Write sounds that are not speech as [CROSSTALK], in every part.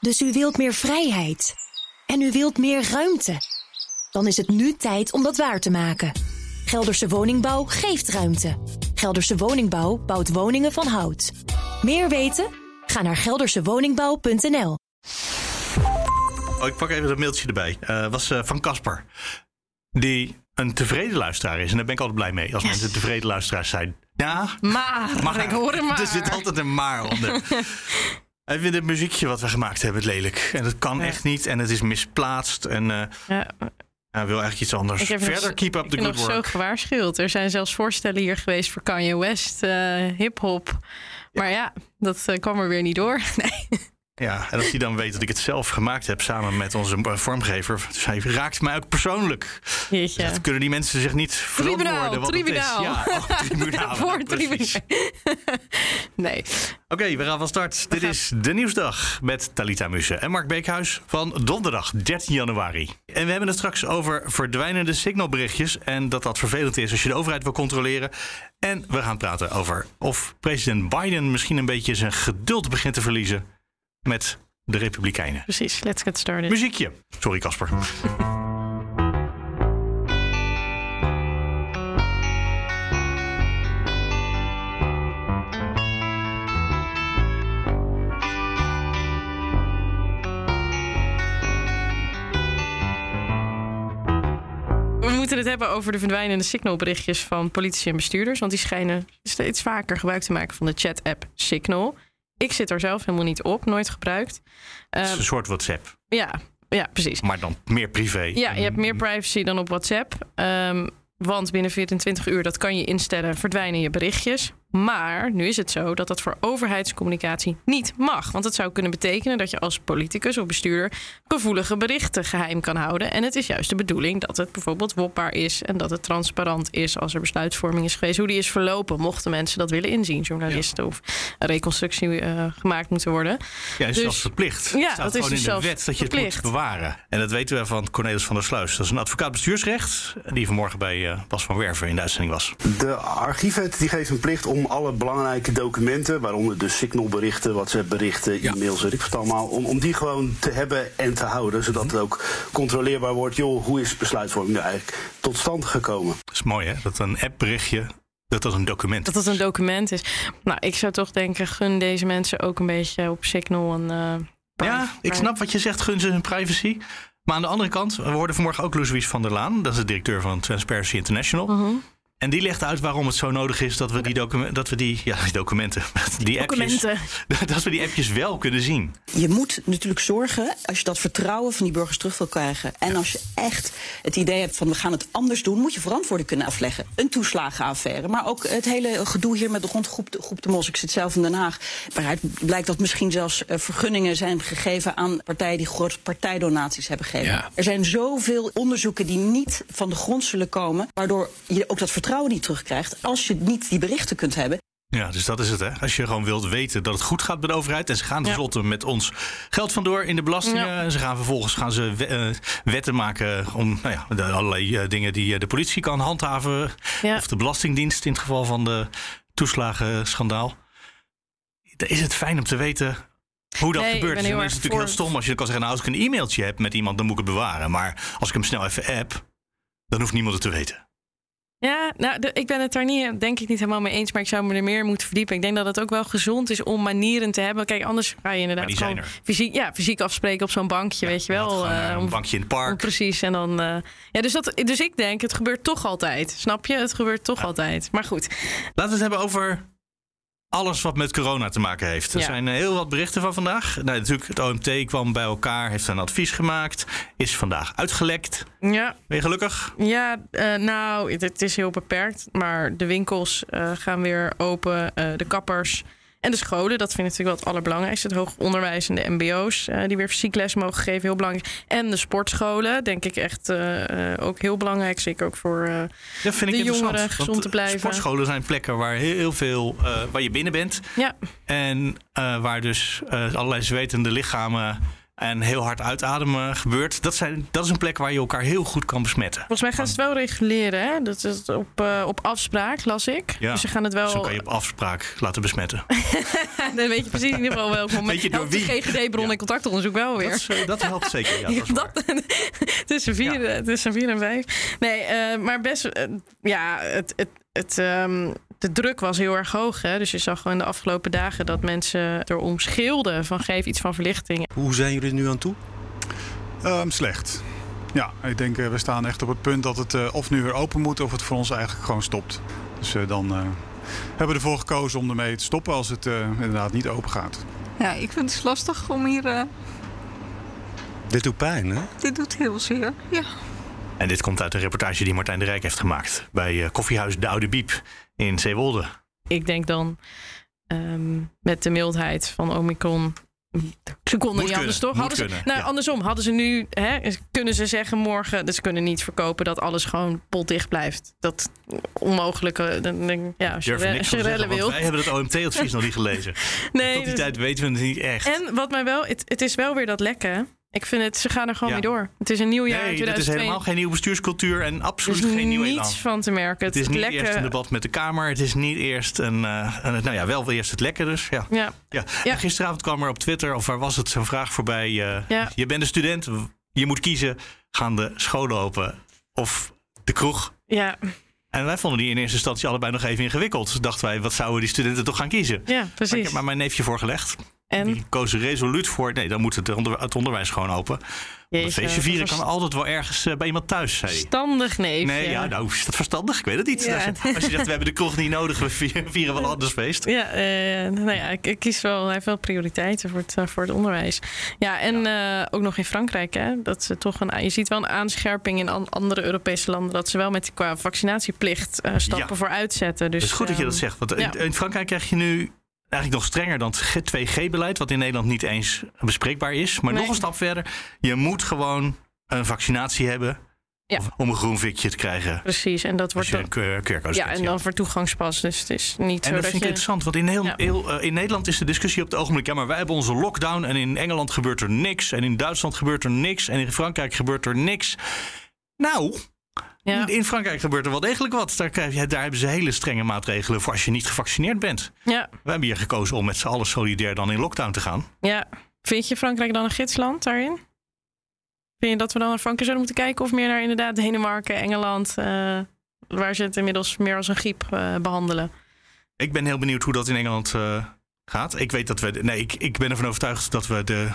Dus u wilt meer vrijheid. En u wilt meer ruimte. Dan is het nu tijd om dat waar te maken. Gelderse Woningbouw geeft ruimte. Gelderse Woningbouw bouwt woningen van hout. Meer weten? Ga naar geldersewoningbouw.nl. Oh, ik pak even dat mailtje erbij. Uh, was uh, van Casper. Die een tevreden luisteraar is. En daar ben ik altijd blij mee als yes. mensen [LAUGHS] tevreden luisteraars zijn. Ja, maar, maar. ik hoor hem maar. Er zit altijd een maar onder. [LAUGHS] Hij vindt het muziekje wat we gemaakt hebben lelijk. En dat kan ja. echt niet. En het is misplaatst. En uh, ja. hij wil eigenlijk iets anders. Verder, nog, keep up the good work. Ik zo gewaarschuwd. Er zijn zelfs voorstellen hier geweest voor Kanye West, uh, hip-hop. Maar ja, dat uh, kwam er weer niet door. [LAUGHS] Nee. Ja, en als hij dan weet dat ik het zelf gemaakt heb samen met onze vormgever, dus hij raakt mij ook persoonlijk. Dus dat kunnen die mensen zich niet verantwoorden. Tribunaal, tribunaal. Ja, oh, [LAUGHS] tribunaal. Voor tribunaal. [LAUGHS] nee. Oké, okay, we gaan van start. We Dit gaan. is de Nieuwsdag met Talita Mussen en Mark Beekhuis van donderdag 13 januari. En we hebben het straks over verdwijnende signalberichtjes en dat dat vervelend is als je de overheid wil controleren. En we gaan praten over of president Biden misschien een beetje zijn geduld begint te verliezen met de Republikeinen. Precies, let's get started. Muziekje. Sorry, Casper. We moeten het hebben over de verdwijnende signalberichtjes van politici en bestuurders. Want die schijnen steeds vaker gebruik te maken van de chat-app Signal. Ik zit er zelf helemaal niet op, nooit gebruikt. Het is een soort WhatsApp. Ja, ja, precies. Maar dan meer privé. Ja, je hebt meer privacy dan op WhatsApp. Um, want binnen 24 uur, dat kan je instellen, verdwijnen je berichtjes. Maar nu is het zo dat dat voor overheidscommunicatie niet mag. Want het zou kunnen betekenen dat je als politicus of bestuurder gevoelige berichten geheim kan houden. En het is juist de bedoeling dat het bijvoorbeeld wopbaar is en dat het transparant is als er besluitvorming is geweest. Hoe die is verlopen, mochten mensen dat willen inzien, journalisten ja. of een reconstructie uh, gemaakt moeten worden. Ja, is dus, zelfs verplicht. Ja, staat dat gewoon is in de wet dat je verplicht. het moet bewaren. En dat weten we van Cornelis van der Sluis. Dat is een advocaat bestuursrecht die vanmorgen bij uh, Bas van Werven in de uitzending was. De archiefwet die geeft een plicht om om alle belangrijke documenten, waaronder de signalberichten, WhatsApp-berichten, ja. e-mails, weet ik wat allemaal, om, om die gewoon te hebben en te houden, zodat het ook controleerbaar wordt. Joh, hoe is besluitvorming nu eigenlijk tot stand gekomen? Dat is mooi, hè? Dat een app-berichtje dat dat een document Dat dat een document is. Nou, ik zou toch denken, gun deze mensen ook een beetje op Signal een. Uh, ja, ik snap wat je zegt, gun ze hun privacy. Maar aan de andere kant, we hoorden vanmorgen ook Louis van der Laan, dat is de directeur van Transparency International. Uh -huh. En die legt uit waarom het zo nodig is dat we die, document, dat we die, ja, die documenten, [LAUGHS] die documenten. appjes, [LAUGHS] dat we die appjes wel kunnen zien. Je moet natuurlijk zorgen, als je dat vertrouwen van die burgers terug wil krijgen. En als je echt het idee hebt van we gaan het anders doen, moet je verantwoording kunnen afleggen. Een toeslagenaffaire, maar ook het hele gedoe hier met de grondgroep de, groep de Mos. Ik zit zelf in Den Haag. Waaruit blijkt dat misschien zelfs uh, vergunningen zijn gegeven aan partijen die grote partijdonaties hebben gegeven. Ja. Er zijn zoveel onderzoeken die niet van de grond zullen komen, waardoor je ook dat vertrouwen vertrouwen niet terugkrijgt als je niet die berichten kunt hebben. Ja, dus dat is het. Hè? Als je gewoon wilt weten dat het goed gaat bij de overheid. En ze gaan tenslotte ja. met ons geld vandoor in de belastingen. Ja. En ze gaan vervolgens gaan ze uh, wetten maken om nou ja, de, allerlei uh, dingen die de politie kan handhaven. Ja. Of de Belastingdienst in het geval van de toeslagenschandaal. Dan is het fijn om te weten hoe dat nee, gebeurt. Dan is het natuurlijk heel stom als je kan zeggen: nou, als ik een e-mailtje heb met iemand, dan moet ik het bewaren. Maar als ik hem snel even app, dan hoeft niemand het te weten. Ja, nou, de, ik ben het daar niet, denk ik niet helemaal mee eens, maar ik zou me er meer moeten verdiepen. Ik denk dat het ook wel gezond is om manieren te hebben. Kijk, anders ga je inderdaad gewoon fysiek, ja, fysiek afspreken op zo'n bankje, ja, weet je wel. Uh, een bankje in het park. Precies, en dan. Uh, ja, dus, dat, dus ik denk, het gebeurt toch altijd. Snap je? Het gebeurt toch ja. altijd. Maar goed. Laten we het hebben over alles wat met corona te maken heeft. Er ja. zijn heel wat berichten van vandaag. Nou, natuurlijk, het OMT kwam bij elkaar, heeft een advies gemaakt, is vandaag uitgelekt. Ja. Ben je gelukkig? Ja, uh, nou, het, het, is heel beperkt. Maar de winkels uh, gaan weer open, uh, de kappers. En de scholen, dat vind ik natuurlijk wel het allerbelangrijkste. Het hoger onderwijs en de mbo's uh, die weer fysiek les mogen geven, heel belangrijk. En de sportscholen, denk ik echt uh, ook heel belangrijk. Zeker ook voor uh, dat vind de ik jongeren gezond te blijven. Sportscholen zijn plekken waar heel veel, waar je binnen bent. Ja. En waar dus allerlei zwetende lichamen en heel hard uitademen gebeurt. Dat, zijn, dat is een plek waar je elkaar heel goed kan besmetten. Volgens mij gaan ze het wel reguleren. Hè? Dat is op, uh, op afspraak, las ik. Ja, dus ze gaan het wel. Zo kan je op afspraak laten besmetten. [LAUGHS] Dan weet je precies in ieder geval welk moment. Weet je door wie? GGD-bron Ja. en contactonderzoek wel weer. Dat, is, eh, dat helpt zeker. Ja, [LAUGHS] dat is waar. Dat, [LAUGHS] tussen, vier, Ja. tussen vier en vijf. Nee, eh, maar best. eh, ja, het, het, het, ehm, de druk was heel erg hoog. Hè? Dus je zag gewoon de afgelopen dagen dat mensen erom schreeuwden: van geef iets van verlichting. Hoe zijn jullie er nu aan toe? Ehm, slecht. Ja, ik denk uh, we staan echt op het punt dat het uh, of nu weer open moet of het voor ons eigenlijk gewoon stopt. Dus uh, dan hebben we ervoor gekozen om ermee te stoppen als het eh, inderdaad niet open gaat. Ja, ik vind het lastig om hier. eh, Dit doet pijn, hè? dit doet heel zeer. Ja. En dit komt uit een reportage die Martijn de Rijk heeft gemaakt. Bij eh, koffiehuis De Oude Biep in Zeewolde. Ik denk dan ehm, met de mildheid van Omicron. Ze konden niet anders toch? Hadden ze, kunnen, nou, ja. andersom hadden ze nu, hè, kunnen ze zeggen morgen, dus ze kunnen niet verkopen dat alles gewoon potdicht blijft. Dat onmogelijke, dan denk ja, als je, re- als zeggen, wil. wij hebben het OMT-advies nog niet gelezen. [LAUGHS] Nee, Tot die dus- tijd weten we het niet echt. En wat mij wel, het, het is wel weer dat lekken. Ik vind het, ze gaan er gewoon Ja. mee door. Het is een nieuw jaar. nee, dit is 2002. helemaal geen nieuwe bestuurscultuur en Er absoluut is geen nieuw elan. niets van te merken. Het is niet lekken, eerst een debat met de Kamer. Het is niet eerst een... eh, een nou ja, wel eerst het lekken dus. Ja. Ja, Ja. Gisteravond kwam er op Twitter, of waar was het, zo'n vraag voorbij. Ja. Je bent een student, je moet kiezen. Gaan de scholen open of de kroeg? ja, En wij vonden die in eerste instantie allebei nog even ingewikkeld. Dus dachten wij, wat zouden die studenten toch gaan kiezen? ja, Maar ik precies. heb maar mijn neefje voorgelegd. En Die koos resoluut voor. Nee, dan moet het, onder, het onderwijs gewoon open. Een feestje vieren dat kan altijd wel ergens eh, bij iemand thuis, hij. verstandig neefje. Nee, ja, nou is dat verstandig? Ik weet het niet. Ja. Als je zegt, we hebben de kroeg niet nodig, we vieren, wel anders feest. Ja, eh, nou ja, ik, ik kies wel, hij heeft wel prioriteiten voor het, eh, voor het onderwijs. Ja, en ook nog in Frankrijk, hè, dat ze toch een, je ziet wel een aanscherping in an- andere Europese landen, dat ze wel met qua vaccinatieplicht eh, stappen Ja. voor uitzetten. Dus, het is goed dat je dat ehm, zegt. Want in Frankrijk krijg je nu eigenlijk nog strenger dan het 2G-beleid, wat in Nederland niet eens bespreekbaar is. Maar Nee. nog een stap verder. Je moet gewoon een vaccinatie hebben Ja. om een groen vikje te krijgen. Precies, en dat wordt dan, ja, en dan voor toegangspas. Dus het is niet En zo dat dat vind ik interessant, want in, heel, Ja. heel, eh, in Nederland is de discussie op het ogenblik... ja, maar wij hebben onze lockdown en in Engeland gebeurt er niks... en in Duitsland gebeurt er niks en in Frankrijk gebeurt er niks. Nou, Ja, in Frankrijk gebeurt er wel degelijk wat. Daar, krijg je, daar hebben ze hele strenge maatregelen voor als je niet gevaccineerd bent. ja, We hebben hier gekozen om met z'n allen solidair dan in lockdown te gaan. ja. Vind je Frankrijk dan een gidsland daarin? Vind je dat we dan naar Frankrijk zouden moeten kijken? Of meer naar inderdaad Denemarken, Engeland... eh, waar ze het inmiddels meer als een griep eh, behandelen? Ik ben heel benieuwd hoe dat in Engeland eh, gaat. Ik weet dat we. Nee, ik, ik ben ervan overtuigd dat we de.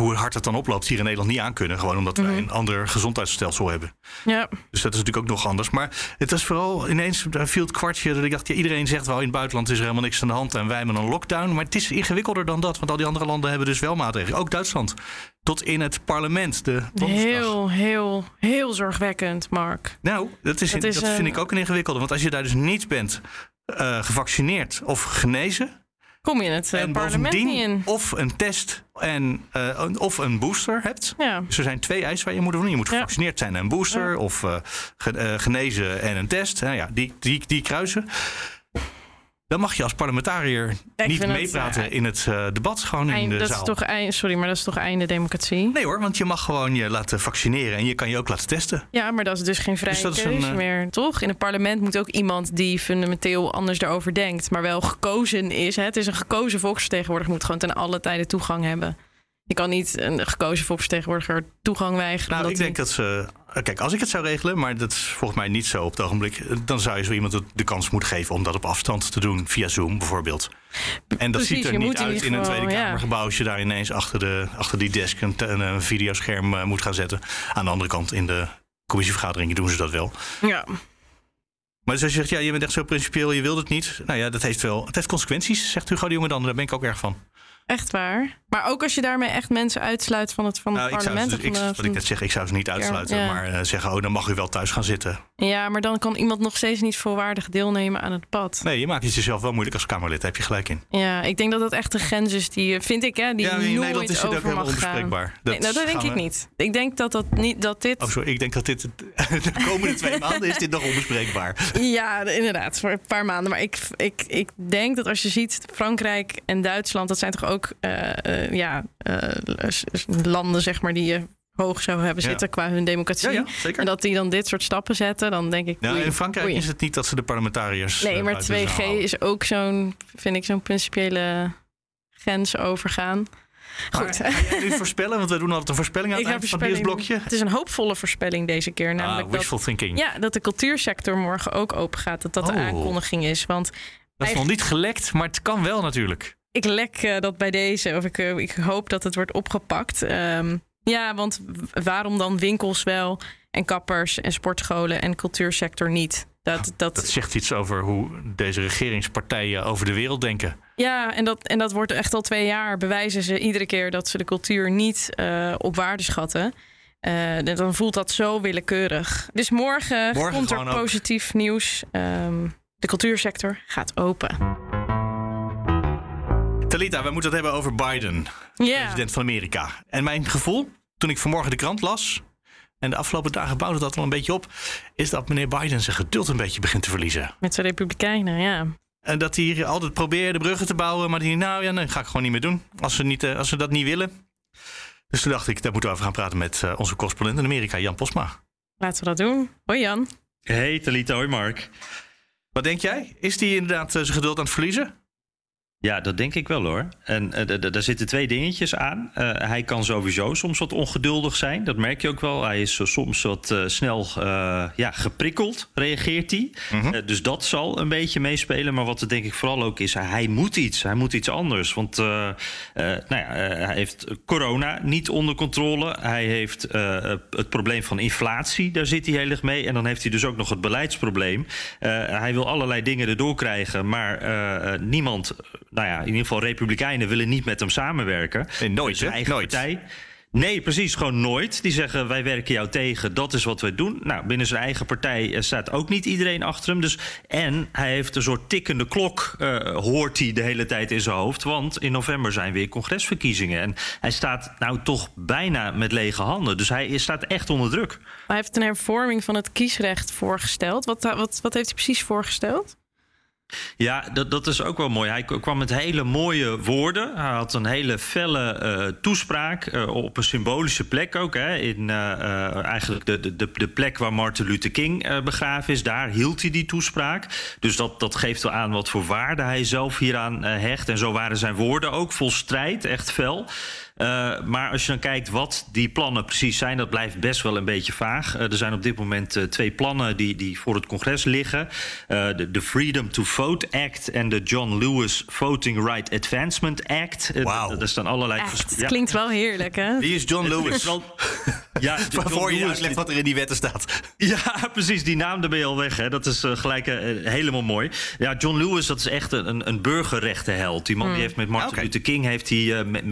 Hoe hard het dan oploopt hier in Nederland niet aan kunnen. Gewoon omdat wij Mhm. een ander gezondheidsstelsel hebben. Ja, Dus dat is natuurlijk ook nog anders. Maar het was vooral ineens daar viel het kwartje dat ik dacht, ja, iedereen zegt wel in het buitenland is er helemaal niks aan de hand en wij hebben een lockdown. Maar het is ingewikkelder dan dat, want al die andere landen hebben dus wel maatregelen. Ook Duitsland. Tot in het parlement, de heel, heel, heel zorgwekkend, Mark. Nou, dat, is, Dat is, eh, vind ik ook een ingewikkelde. Want als je daar dus niet bent eh, gevaccineerd of genezen, Kom je in het eh, en parlement niet in? of een test en, eh, een- of een booster hebt. Ja, Dus er zijn twee eisen waar je moet doen. Je moet gevaccineerd zijn en een booster. Ja. Of eh, genezen en een test. Nou ja, die, die, die kruisen. Dan mag je als parlementariër ik niet meepraten eh, in het eh, debat. Gewoon in de dat zaal. is toch eind, sorry, maar dat is toch einde democratie? Nee hoor, want je mag gewoon je laten vaccineren. En je kan je ook laten testen. Ja, maar dat is dus geen vrije Dus keuze een, eh, meer, toch? In het parlement moet ook iemand die fundamenteel anders daarover denkt, maar wel gekozen is. Hè? Het is een gekozen volksvertegenwoordiger, moet gewoon ten alle tijden toegang hebben. Je kan niet een gekozen volksvertegenwoordiger toegang weigeren. Nou, ik denk dat ze. Kijk, als ik het zou regelen, maar dat is volgens mij niet zo op het ogenblik. Dan zou je zo iemand de kans moeten geven om dat op afstand te doen, via Zoom bijvoorbeeld. En dat Precies, ziet er niet in uit in een Tweede. Kamergebouw als je daar ineens achter, de, achter die desk een, een, een videoscherm eh, moet gaan zetten. Aan de andere kant, in de commissievergaderingen doen ze dat wel. Ja, Maar dus als je zegt, ja, je bent echt zo principieel, je wilt het niet. Nou ja, dat heeft wel. Het heeft consequenties, zegt Hugo de Jonge dan. Daar ben ik ook erg van. Echt waar. Maar ook als je daarmee echt mensen uitsluit van het, van het Nou, ik zou parlement. dus, ik, de- wat ik net zeg, ik zou ze niet uitsluiten. ja. Maar eh, zeggen, oh, dan mag u wel thuis gaan zitten. Ja, maar dan kan iemand nog steeds niet volwaardig deelnemen aan het debat. Nee, je maakt het jezelf wel moeilijk als Kamerlid. Daar heb je gelijk in. Ja, ik denk dat dat echt de grens is die, eh, vind ik, hè, die ja, in nooit Nederland is het ook helemaal onbespreekbaar. nee, nou, dat denk ik niet. Ik denk dat, dat, niet, dat dit... Oh, sorry, ik denk dat dit [LAUGHS] de komende twee maanden is dit nog onbespreekbaar. Ja, inderdaad, voor een paar maanden. Maar ik, ik, ik denk dat als je ziet, Frankrijk en Duitsland, dat zijn toch ook eh, eh, ja, eh, landen zeg maar, die je hoog zou hebben Ja. zitten qua hun democratie. Ja. En dat die dan dit soort stappen zetten, dan denk ik. Nou, oei, in Frankrijk oei. is het niet dat ze de parlementariërs. Nee, maar buiten de 2G zaal houden. is ook zo'n, vind ik, zo'n principiële grens overgaan. Goed. Maar Ga nu [LAUGHS] voorspellen? Want we doen altijd een voorspelling aan het eind van het voorspelling. nieuwsblokje. Het is een hoopvolle voorspelling deze keer. Namelijk Ah, wishful dat, thinking. ja, dat de cultuursector morgen ook open gaat. Dat dat de Oh. aankondiging is. Want Dat is nog niet gelekt, maar het kan wel natuurlijk. ik lek eh, dat bij deze. Of ik, eh, ik hoop dat het wordt opgepakt. Ehm, ja, want waarom dan winkels wel en kappers en sportscholen en cultuursector niet? Dat, dat, Dat zegt iets over hoe deze regeringspartijen over de wereld denken. Ja, en dat, en dat wordt echt al twee jaar. Bewijzen ze iedere keer dat ze de cultuur niet eh, op waarde schatten. Eh, dan voelt dat zo willekeurig. Dus morgen, Morgen komt er ook. positief nieuws. Ehm, de cultuursector gaat open. Talita, we moeten het hebben over Biden, president van Amerika. En mijn gevoel, toen ik vanmorgen de krant las... en de afgelopen dagen bouwde dat al een beetje op... is dat meneer Biden zijn geduld een beetje begint te verliezen. met zijn republikeinen, ja. En dat hij hier altijd probeerde bruggen te bouwen... maar die, nou ja, dat ga ik gewoon niet meer doen. Als ze, niet, eh, als ze dat niet willen. Dus toen dacht ik, daar moeten we over gaan praten... met eh, onze correspondent in Amerika, Jan Posma. Laten we dat doen. Hoi Jan. Hey Talita, hoi Mark. Wat denk jij? Is hij inderdaad eh, zijn geduld aan het verliezen? Ja, dat denk ik wel hoor. En eh, daar zitten twee dingetjes aan. Eh, hij kan sowieso soms wat ongeduldig zijn. Dat merk je ook wel. Hij is eh, soms wat snel ja, geprikkeld, reageert hij. Eh, dus dat zal een beetje meespelen. Maar wat er denk ik vooral ook is, hij moet iets. Hij moet iets anders. Want nou ja, hij heeft corona niet onder controle. Hij heeft het probleem van inflatie, daar zit hij heel erg mee. En dan heeft hij dus ook nog het beleidsprobleem. Hij wil allerlei dingen erdoor krijgen, maar niemand, nou ja, in ieder geval Republikeinen willen niet met hem samenwerken. Nee, nooit, Zijn hè? eigen Nooit. partij. Nee, precies, gewoon nooit. Die zeggen wij werken jou tegen, dat is wat we doen. Nou, binnen zijn eigen partij eh, staat ook niet iedereen achter hem. Dus, en hij heeft een soort tikkende klok, eh, hoort hij de hele tijd in zijn hoofd. Want in november zijn weer congresverkiezingen. En hij staat nou toch bijna met lege handen. Dus hij staat echt onder druk. Hij heeft een hervorming van het kiesrecht voorgesteld. Wat, wat, wat heeft hij precies voorgesteld? Ja, dat, dat is ook wel mooi. Hij kwam met hele mooie woorden. Hij had een hele felle eh, toespraak eh, op een symbolische plek ook. Hè, in eh, eigenlijk de, de, de- plek waar Martin Luther King begraven is. Daar hield hij die toespraak. Dus dat, dat geeft wel aan wat voor waarde hij zelf hieraan hecht. En zo waren zijn woorden ook vol strijd, echt fel. Eh, maar als je dan kijkt wat die plannen precies zijn, dat blijft best wel een beetje vaag. Eh, er zijn op dit moment eh, twee plannen die, die voor het congres liggen: Eh, de, de Freedom to Vote Act en de John Lewis Voting Right Advancement Act. Wauw. d- Daar staan allerlei. Echt, vers- het ja. klinkt wel heerlijk, hè? Wie is John Lewis? [LAUGHS] Ja, John Waarvoor je Lewis, uitlegt wat er in die wetten staat. [LAUGHS] ja, precies. Die naam, daar ben je al weg. Hè. Dat is gelijk helemaal mooi. Ja, John Lewis, dat is echt een, een burgerrechtenheld. Die man die heeft met Martin. Luther King heeft hij, eh,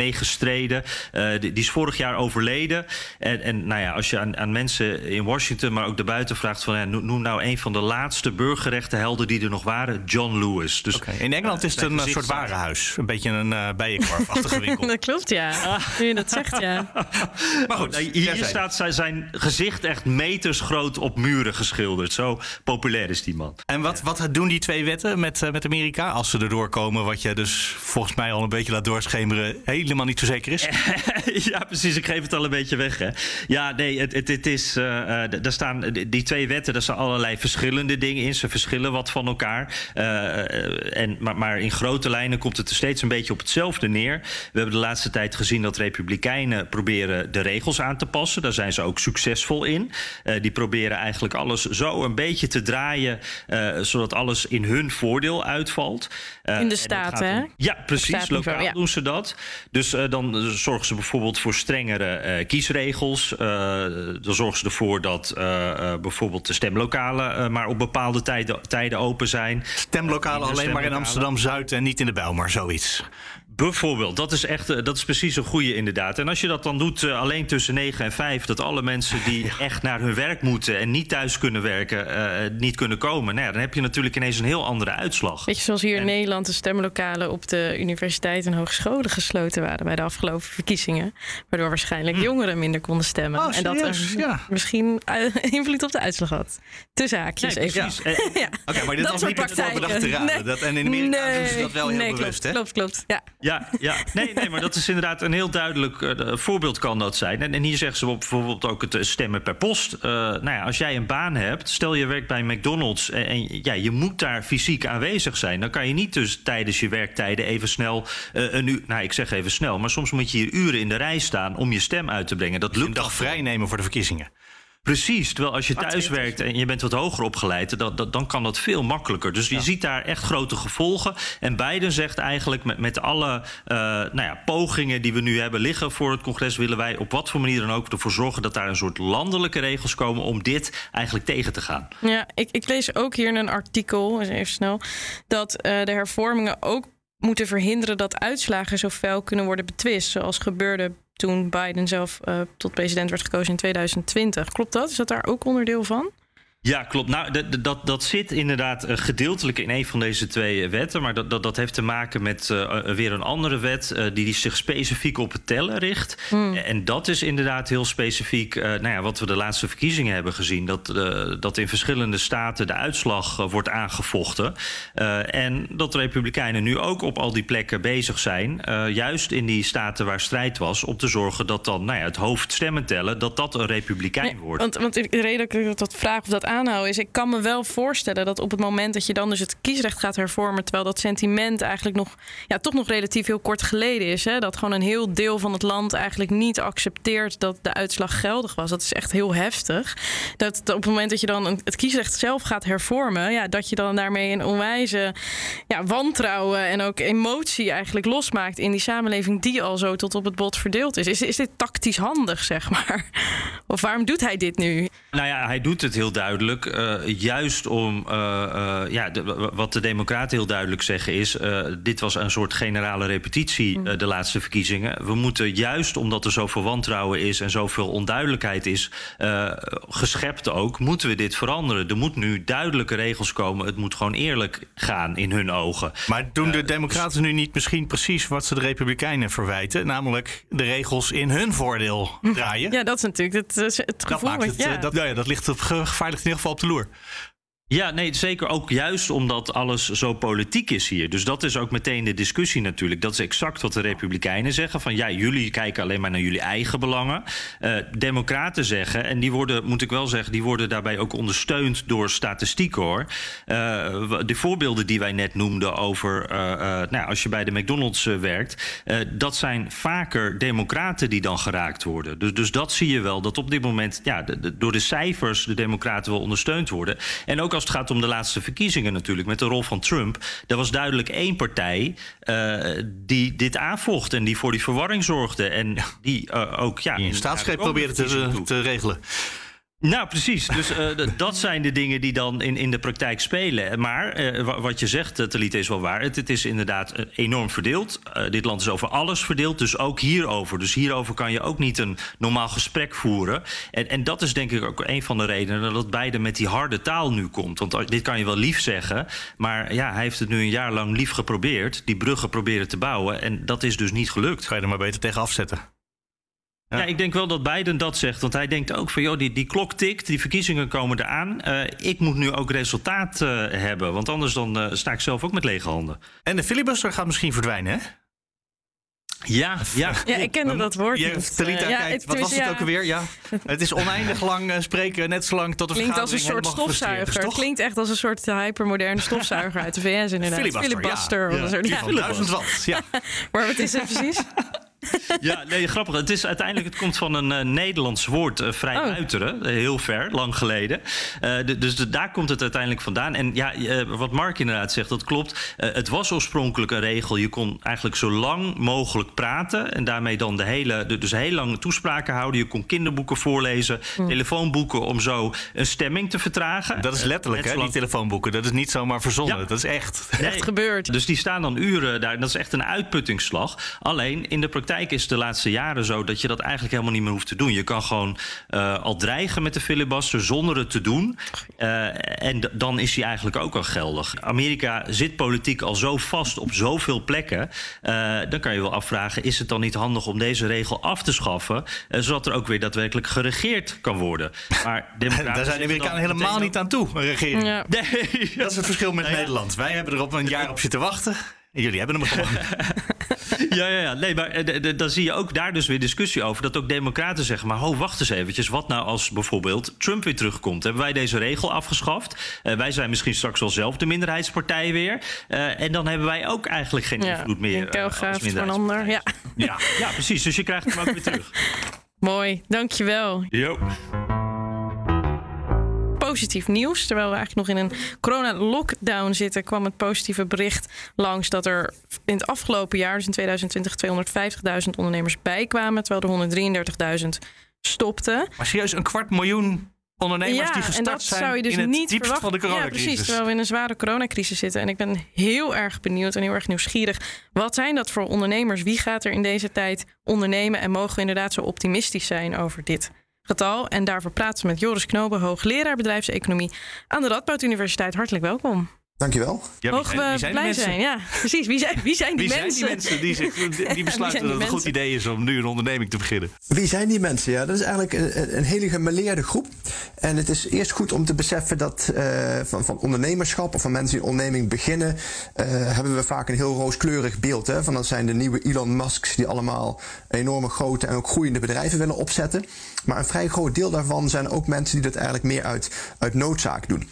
Eh, die, die is vorig jaar overleden. En, en nou ja, als je aan, aan mensen in Washington, maar ook daarbuiten vraagt... van ja, noem nou een van de laatste burgerrechtenhelden die er nog waren. John Lewis. Dus, In Engeland is het een eh, soort warenhuis. Een beetje een eh bijenkorfachtige winkel. [LAUGHS] Dat klopt, ja. Nu je dat zegt, ja. [LAUGHS] Maar goed, Nou, hier staat zijn, zijn gezicht echt meters groot op muren geschilderd. Zo populair is die man. En wat, wat doen die twee wetten met, eh, met Amerika als ze erdoor komen? Wat je dus volgens mij al een beetje laat doorschemeren, helemaal niet zo zeker is. [LAUGHS] ja, precies. Ik geef het al een beetje weg. Hè. Ja, nee, het, het, het is. eh, eh, daar staan die twee wetten, daar staan allerlei verschillende dingen in. Ze verschillen wat van elkaar. Eh, en, maar, maar in grote lijnen komt het er steeds een beetje op hetzelfde neer. We hebben de laatste tijd gezien dat Republikeinen proberen de regels aan te passen. Daar zijn ze ook succesvol in. Die proberen eigenlijk alles zo een beetje te draaien, zodat alles in hun voordeel uitvalt. In de om- hè? Ja, precies. Lokaal ja. doen ze dat. Dus dan zorgen ze bijvoorbeeld voor strengere eh, kiesregels. Eh, dan zorgen ze ervoor dat eh, bijvoorbeeld de stemlokalen maar op bepaalde tijden, tijden open zijn. Stemlokalen alleen maar in stemlokalen. Amsterdam-Zuid en niet in de Bijlmer, zoiets. Bijvoorbeeld, dat is echt eh, dat is precies een goede inderdaad. En als je dat dan doet uh, alleen tussen 9 en 5, dat alle mensen die [LAUGHS] ja. echt naar hun werk moeten en niet thuis kunnen werken, uh, niet kunnen komen, nou ja, dan heb je natuurlijk ineens een heel andere uitslag. Weet je, zoals hier En- in Nederland de stemlokalen op de universiteiten en hogescholen gesloten waren bij de afgelopen verkiezingen. Waardoor waarschijnlijk jongeren minder konden stemmen. Hm. Oh, en dat er Ja. misschien [LAUGHS] invloed op de uitslag had. Tussen haakjes Nee, even. Eh, [LAUGHS] ja. Oké, maar dit Dat was niet bedacht te raden. Nee. Dat, en in Amerika doen ze dat wel heel nee, bewust, klopt, hè? Klopt, klopt. Ja. Ja, ja. Nee, nee, maar dat is inderdaad een heel duidelijk eh, voorbeeld kan dat zijn. En, en hier zeggen ze bijvoorbeeld ook het eh, stemmen per post. Eh, nou ja, als jij een baan hebt, stel je werkt bij McDonald's en, en ja, je moet daar fysiek aanwezig zijn. Dan kan je niet dus tijdens je werktijden even snel een uur, nou ik zeg even snel, maar soms moet je hier uren in de rij staan om je stem uit te brengen. Dat Een lukt dag vrij nemen voor de verkiezingen. Precies, terwijl als je thuis werkt en je bent wat hoger opgeleid, dat, dat, dan kan dat veel makkelijker. Dus je ziet daar echt grote gevolgen. En Biden zegt eigenlijk met, met alle eh, nou ja, pogingen die we nu hebben liggen voor het congres, willen wij op wat voor manier dan ook ervoor zorgen dat daar een soort landelijke regels komen om dit eigenlijk tegen te gaan. Ja, ik, ik lees ook hier in een artikel, even snel, dat eh, de hervormingen ook moeten verhinderen dat uitslagen zo fel kunnen worden betwist. Zoals gebeurde toen Biden zelf eh, tot president werd gekozen in 2020. Klopt dat? Is dat daar ook onderdeel van? Ja, klopt. Nou, dat- dat- dat, zit inderdaad eh, gedeeltelijk in een van deze twee eh, wetten. Maar dat, dat, dat heeft te maken met eh, weer een andere wet die, die zich specifiek op het tellen richt. En dat is inderdaad heel specifiek nou ja, wat we de laatste verkiezingen hebben gezien. Dat, dat in verschillende staten de uitslag wordt aangevochten. En dat de Republikeinen nu ook op al die plekken bezig zijn. juist in die staten waar strijd was. Om te zorgen dat dan nou ja, het hoofd stemmen tellen. Dat dat een Republikein Nee, wordt. Want, want de reden dat ik dat vraag of dat aanhoud is... ik kan me wel voorstellen dat op het moment dat je dan dus het kiesrecht gaat hervormen... terwijl dat sentiment eigenlijk nog, ja, toch nog relatief heel kort geleden is... Hè, dat gewoon een heel deel van het land eigenlijk niet accepteert... dat de uitslag geldig was. Dat is echt heel heftig. Dat, op het moment dat je dan het kiesrecht zelf gaat hervormen... Ja, dat je dan daarmee een onwijze ja, wantrouwen en ook emotie eigenlijk losmaakt... in die samenleving die al zo tot op het bot verdeeld is. Is, is dit tactisch handig, zeg maar? Of waarom doet hij dit nu? Nou ja, hij doet het heel duidelijk. Eh, juist om. eh, eh, ja, de- wat de Democraten heel duidelijk zeggen is. eh, dit was een soort generale repetitie, eh, de laatste verkiezingen. We moeten juist omdat er zoveel wantrouwen is en zoveel onduidelijkheid is. eh, geschept ook, moeten we dit veranderen. Er moet nu duidelijke regels komen. Het moet gewoon eerlijk gaan in hun ogen. Maar doen de Democraten nu niet misschien precies wat ze de Republikeinen verwijten? Namelijk de regels in hun voordeel draaien? Ja, dat is natuurlijk het, het dat, gevoel. maakt wat- het, ja. dat, nou ja, dat ligt op, ge- gevaarlijk ieder geval op de loer. Ja, nee, zeker ook juist omdat alles zo politiek is hier. Dus dat is ook meteen de discussie natuurlijk. Dat is exact wat de Republikeinen zeggen. Van ja, jullie kijken alleen maar naar jullie eigen belangen. Eh, democraten zeggen, en die worden, moet ik wel zeggen, die worden daarbij ook ondersteund door statistiek hoor. Eh, de voorbeelden die wij net noemden over, eh, nou, als je bij de McDonald's werkt, dat zijn vaker democraten die dan geraakt worden. Dus, dus dat zie je wel, dat op dit moment ja, door de cijfers de democraten wel ondersteund worden. En ook als het gaat om de laatste verkiezingen natuurlijk, met de rol van Trump, er was duidelijk één partij eh, die dit aanvocht en die voor die verwarring zorgde. En die eh, ook ja, een staatsgreep probeerde te, te regelen. Nou, precies. Dus eh, dat zijn de dingen die dan in, in de praktijk spelen. Maar eh, wa- wat je zegt, uh, Talita, is wel waar. Het, is inderdaad enorm verdeeld. Dit land is over alles verdeeld, dus ook hierover. Dus hierover kan je ook niet een normaal gesprek voeren. En, en dat is denk ik ook een van de redenen dat Biden met die harde taal nu komt. Want dit kan je wel lief zeggen, maar ja, hij heeft het nu een jaar lang lief geprobeerd. Die bruggen proberen te bouwen en dat is dus niet gelukt. Ga je er maar beter tegen afzetten. Ja. Ja. ik denk wel dat Biden dat zegt. Want hij denkt ook van, joh, die, die klok tikt, die verkiezingen komen eraan. Eh ik moet nu ook resultaat eh, hebben. Want anders dan eh, sta ik zelf ook met lege handen. En de filibuster gaat misschien verdwijnen, hè? Ja, ja. [LAUGHS] Ja, ik kende dat woord Je, niet. Talita, ja, kijkt, het- wat was het ook alweer? Ja. Het is oneindig lang spreken, net zo lang tot de Klinkt als een soort stofzuiger. toch? klinkt echt als een soort hypermoderne stofzuiger uit de VS inderdaad. Filibuster, Filibuster ja. of een soort- Die ja. [LAUGHS] 1000 watt, ja. Maar wat is het precies? [LAUGHS] [LAUGHS] Ja, nee, grappig. Het, is uiteindelijk, het komt van een uh, Nederlands woord, uh, vrij Oh. buiteren. heel ver, lang geleden. Eh, de- dus de- daar komt het uiteindelijk vandaan. En ja, eh, wat Mark inderdaad zegt, dat klopt. Eh, het was oorspronkelijk een regel. Je kon eigenlijk zo lang mogelijk praten. En daarmee dan de hele, de- dus heel lange toespraken houden. Je kon kinderboeken voorlezen, telefoonboeken om zo een stemming te vertragen. Dat is Eh, letterlijk, hè, die telefoonboeken. Dat is niet zomaar verzonnen. Ja. Dat is echt. Nee. Echt gebeurd. Dus die staan dan uren daar. Dat is echt een uitputtingsslag. Alleen in de praktijk is de laatste jaren zo dat je dat eigenlijk helemaal niet meer hoeft te doen. Je kan gewoon eh, al dreigen met de filibuster zonder het te doen. Eh, en dan is die eigenlijk ook al geldig. Amerika zit politiek al zo vast op zoveel plekken. Eh, dan kan je wel afvragen: is het dan niet handig om deze regel af te schaffen? zodat er ook weer daadwerkelijk geregeerd kan worden. Maar [LAUGHS] Daar zijn de Amerikanen helemaal niet aan toe, een regering. Ja. Nee, [LAUGHS] Dat is het verschil met Nederland. Wij hebben er op een jaar op zitten wachten. En jullie hebben hem [LAUGHS] gewoon. Ja, ja, ja. Nee, maar eh, dan zie je ook daar dus weer discussie over. Dat ook democraten zeggen, maar ho, wacht eens eventjes. Wat nou als bijvoorbeeld Trump weer terugkomt? Hebben wij deze regel afgeschaft? Eh, wij zijn misschien straks wel zelf de minderheidspartij weer. Eh, en dan hebben wij ook eigenlijk geen Ja, invloed meer. kuilgraaf als voor een ander. Ja, Ja, ja, precies. Dus je krijgt hem ook weer [LAUGHS] terug. mooi. Dankjewel. Jo. Positief nieuws. Terwijl we eigenlijk nog in een corona-lockdown zitten, kwam het positieve bericht langs dat er in het afgelopen jaar, dus in 2020, 250.000 ondernemers bijkwamen, terwijl er 133.000 stopten. Maar serieus, een kwart miljoen ondernemers ja, die gestart en dat zijn zou je dus in het niet diepst verwachten. van de ja, coronacrisis. precies. Terwijl we in een zware coronacrisis zitten. En ik ben heel erg benieuwd en heel erg nieuwsgierig. Wat zijn dat voor ondernemers? Wie gaat er in deze tijd ondernemen? En mogen we inderdaad zo optimistisch zijn over dit getal? En daarvoor praten we met Joris Knoben, hoogleraar bedrijfseconomie aan de Radboud Universiteit. Hartelijk welkom. Dankjewel. Ja, wie Mogen zijn- we zijn die blij mensen? zijn? Ja, precies. Wie zijn, wie zijn die Wie mensen? zijn die mensen die, zich, die [LAUGHS] besluiten die dat het een goed idee is om nu een onderneming te beginnen? Wie zijn die mensen? Ja, dat is eigenlijk een, een hele gemêleerde groep. En het is eerst goed om te beseffen dat eh, van, van ondernemerschap of van mensen die een onderneming beginnen, eh, hebben we vaak een heel rooskleurig beeld. Hè? Van dat zijn de nieuwe Elon Musks die allemaal enorme grote en ook groeiende bedrijven willen opzetten. Maar een vrij groot deel daarvan zijn ook mensen die dat eigenlijk meer uit, uit noodzaak doen.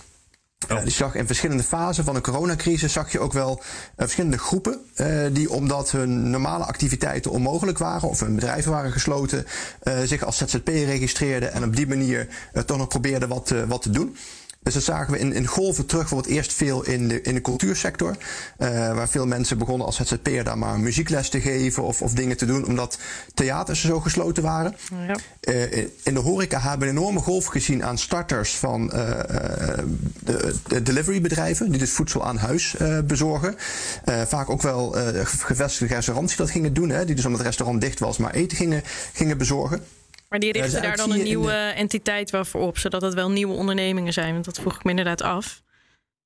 Dus je zag in verschillende fasen van de coronacrisis zag je ook wel eh, verschillende groepen eh, die omdat hun normale activiteiten onmogelijk waren of hun bedrijven waren gesloten, eh, zich als ZZP registreerden en op die manier toch nog probeerden wat, wat te doen. Dus dat zagen we in, in golven terug, bijvoorbeeld eerst veel in de, in de cultuursector. eh, waar veel mensen begonnen als ZZP'er daar maar muziekles te geven of, of dingen te doen, omdat theaters zo gesloten waren. Ja. Eh, in de horeca hebben we een enorme golf gezien aan starters van eh, de, de deliverybedrijven, die dus voedsel aan huis bezorgen. Vaak ook wel gevestigde restaurants die dat gingen doen, hè, die dus omdat het restaurant dicht was, maar eten gingen, gingen bezorgen. Maar die richten dus daar dan een nieuwe entiteit wel voor op, zodat het wel nieuwe ondernemingen zijn. Want dat vroeg ik me inderdaad af.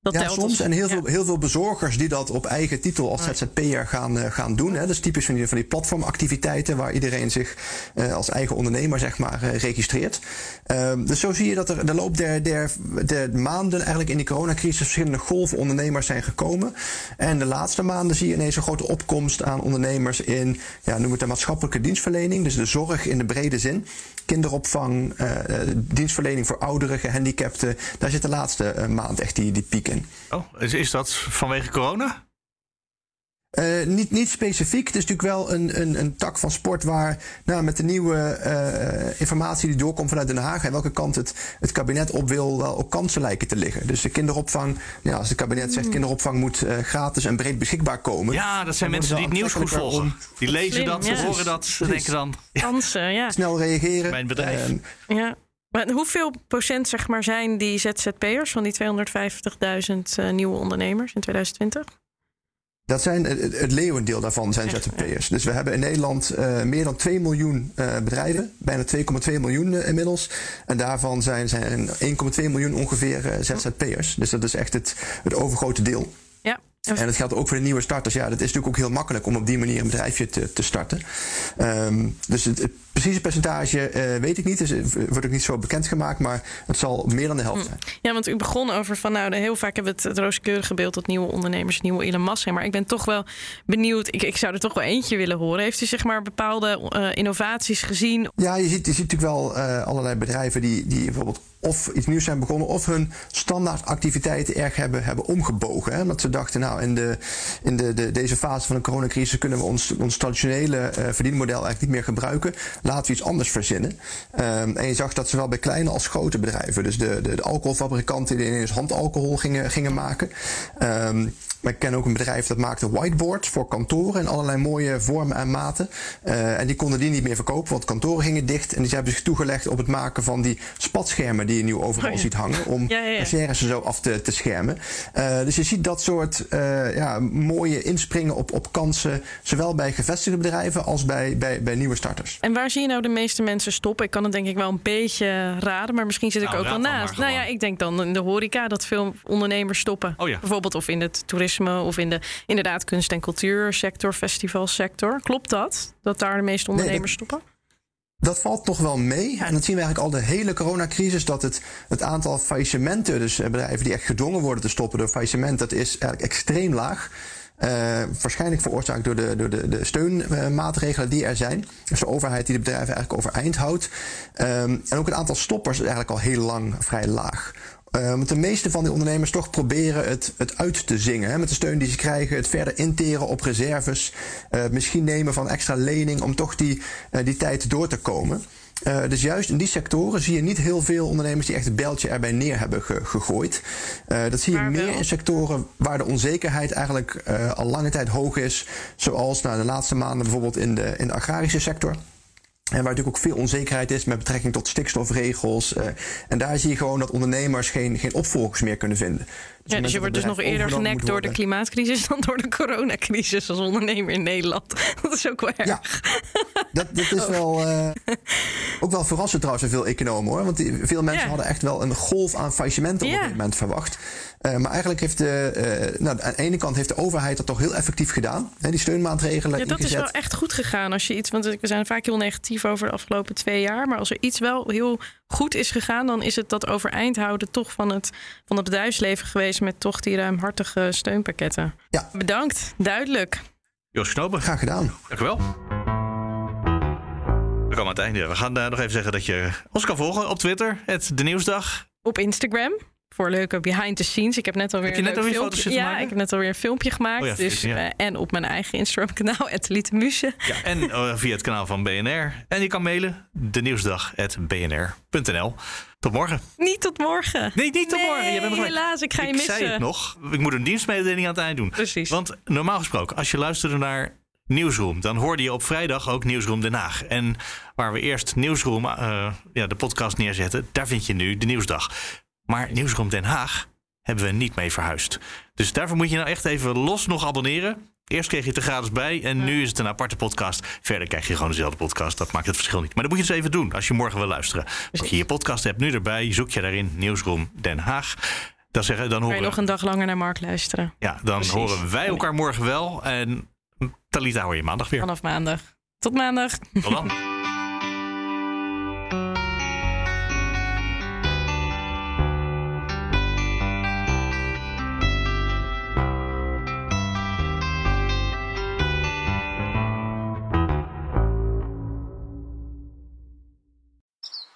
Dat ja, soms. als- En heel, ja. veel, heel veel bezorgers die dat op eigen titel als ZZP'er gaan, eh, gaan doen. Hè. Dat is typisch van die, van die platformactiviteiten waar iedereen zich eh, als eigen ondernemer zeg maar, eh, registreert. Ehm, dus zo zie je dat er de loop der, der, der maanden eigenlijk in die coronacrisis verschillende golven ondernemers zijn gekomen. En de laatste maanden zie je ineens een grote opkomst aan ondernemers in, ja, noem het de maatschappelijke dienstverlening. Dus de zorg in de brede zin. Kinderopvang, dienstverlening voor ouderen, gehandicapten. Daar zit de laatste maand echt die, die piek in. Oh, is, is dat vanwege corona? Eh, niet, niet specifiek. Het is natuurlijk wel een, een, een tak van sport waar nou, met de nieuwe eh, informatie die doorkomt vanuit Den Haag en welke kant het, het kabinet op wil, wel ook kansen lijken te liggen. Dus de kinderopvang, ja, als het kabinet zegt kinderopvang moet eh, dan en breed beschikbaar komen. Ja, dat zijn mensen die het nieuws goed volgen. Die lezen Slim, dat, ze ja. horen dat, ze Precies. denken dan... [LAUGHS] Kansen, ja. snel reageren. Mijn bedrijf. Eh, ja. Maar hoeveel procent zeg maar, zijn die ZZP'ers van die 250.000 eh, nieuwe ondernemers in 2020? Dat zijn het, leeuwendeel daarvan zijn ZZP'ers. Dus we hebben in Nederland eh, meer dan 2 miljoen eh, bedrijven. Bijna 2,2 miljoen inmiddels. En daarvan zijn, zijn 1,2 miljoen ongeveer ZZP'ers. Dus dat is echt het, het overgrote deel. Ja. En dat geldt ook voor de nieuwe starters. Ja, dat is natuurlijk ook heel makkelijk om op die manier een bedrijfje te, te starten. Ehm, dus het, het precieze percentage eh, weet ik niet. Dus het wordt ook niet zo bekendgemaakt. Maar het zal meer dan de helft zijn. Ja, want u begon over van nou, heel vaak hebben we het, het rooskleurige beeld dat nieuwe ondernemers, nieuwe Elon Musk zijn. Maar ik ben toch wel benieuwd. Ik, ik zou er toch wel eentje willen horen. Heeft u zeg maar bepaalde eh, innovaties gezien? Ja, je ziet, je ziet natuurlijk wel eh, allerlei bedrijven die, die bijvoorbeeld of iets nieuws zijn begonnen... of hun standaard activiteiten erg hebben, hebben omgebogen. Hè? Omdat ze dachten, nou, nou, in, de, in de, de, deze fase van de coronacrisis kunnen we ons, ons traditionele uh, verdienmodel eigenlijk niet meer gebruiken. Laten we iets anders verzinnen. Um, en je zag dat zowel bij kleine als grote bedrijven, dus de, de, de alcoholfabrikanten die ineens handalcohol gingen, gingen maken. Um, maar ik ken ook een bedrijf dat maakte whiteboards voor kantoren in allerlei mooie vormen en maten. Uh, en die konden die niet meer verkopen, want kantoren gingen dicht. En die hebben zich toegelegd op het maken van die spatschermen die je nu overal oh ja. ziet hangen. Om ja, ja, ja. zo af te, te schermen. Uh, dus je ziet dat soort uh, ja, mooie inspringen op, op kansen. Zowel bij gevestigde bedrijven als bij, bij, bij nieuwe starters. En waar zie je nou de meeste mensen stoppen? Ik kan het denk ik wel een beetje raden, maar misschien zit ik nou, ook wel naast. Nou ja, ik denk dan in de horeca dat veel ondernemers stoppen. Oh, Bijvoorbeeld of in het toerisme of in de inderdaad kunst- en cultuursector, festivalsector. Klopt dat? Dat daar de meeste ondernemers nee, stoppen? Dat valt toch wel mee. En dat zien we eigenlijk al de hele coronacrisis. Dat het, het aantal faillissementen, dus bedrijven die echt gedwongen worden te stoppen door faillissement, dat is eigenlijk extreem laag. Uh, waarschijnlijk veroorzaakt door de, door de, de steunmaatregelen die er zijn. Dus de overheid die de bedrijven eigenlijk overeind houdt. Um, en ook het aantal stoppers is eigenlijk al heel lang vrij laag. Uh, want de meeste van die ondernemers toch proberen het, het uit te zingen. Hè, met de steun die ze krijgen, het verder interen op reserves. Uh, misschien nemen van extra lening om toch die, uh, die tijd door te komen. Uh, dus juist in die sectoren zie je niet heel veel ondernemers die echt het beltje erbij neer hebben ge gegooid. Uh, dat zie je maar meer wel. in sectoren waar de onzekerheid eigenlijk uh, al lange tijd hoog is. Zoals nou, de laatste maanden bijvoorbeeld in de, in de agrarische sector. En waar natuurlijk ook veel onzekerheid is met betrekking tot stikstofregels. Uh, en daar zie je gewoon dat ondernemers geen, geen opvolgers meer kunnen vinden. Dus, ja, dus je wordt dus nog eerder genekt door de klimaatcrisis dan door de coronacrisis als ondernemer in Nederland. [LAUGHS] Dat is ook wel erg. Ja, dat, dat is [LAUGHS] oh. wel, uh, ook wel verrassend trouwens voor veel economen hoor. Want die, veel mensen ja. hadden echt wel een golf aan faillissementen op dit moment verwacht. Uh, maar eigenlijk heeft de, uh, nou, aan de ene kant heeft de overheid dat toch heel effectief gedaan. Hè, die steunmaatregelen. Ja, dat ingezet. is wel echt goed gegaan. Als je iets, want we zijn vaak heel negatief over de afgelopen twee jaar. Maar als er iets wel heel goed is gegaan, dan is het dat overeind houden toch van het, van het bedrijfsleven geweest met toch die ruimhartige steunpakketten. Ja. Bedankt, duidelijk. Jos Knober. Graag gedaan. Dank u wel. We komen aan het einde. We gaan uh, nog even zeggen dat je ons kan volgen op Twitter, het De Nieuwsdag. Op Instagram, voor leuke behind the scenes. Ik heb net alweer heb je net een alweer foto's Ja, maken? ik heb net alweer een filmpje gemaakt. Oh ja, dus, ja. uh, en op mijn eigen Instagram kanaal, [LAUGHS] Muse. Ja, en uh, via het kanaal van BNR. En je kan mailen, denieuwsdag.bnr.nl. Tot morgen. Niet tot morgen. Nee, niet tot nee, morgen. Je bent helaas, ik ga je ik missen. zei het nog. Ik moet een dienstmededeling aan het eind doen. Precies. Want normaal gesproken, als je luisterde naar Nieuwsroom, dan hoorde je op vrijdag ook Nieuwsroom Den Haag. En waar we eerst Nieuwsroom, uh, ja, de podcast neerzetten, daar vind je nu de Nieuwsdag. Maar Nieuwsroom Den Haag hebben we niet mee verhuisd. Dus daarvoor moet je nou echt even los nog abonneren. Eerst kreeg je het er gratis bij en nu is het een aparte podcast. Verder krijg je gewoon dezelfde podcast. Dat maakt het verschil niet. Maar dat moet je dus even doen als je morgen wil luisteren. Als je je podcast hebt nu erbij, zoek je daarin Nieuwsroom Den Haag. Dan, zeggen, dan horen je nog een dag langer naar Mark luisteren. Ja, dan Precies. horen wij elkaar morgen wel. En Talita hoor je maandag weer. Vanaf maandag. Tot maandag. Tot dan. [LAUGHS]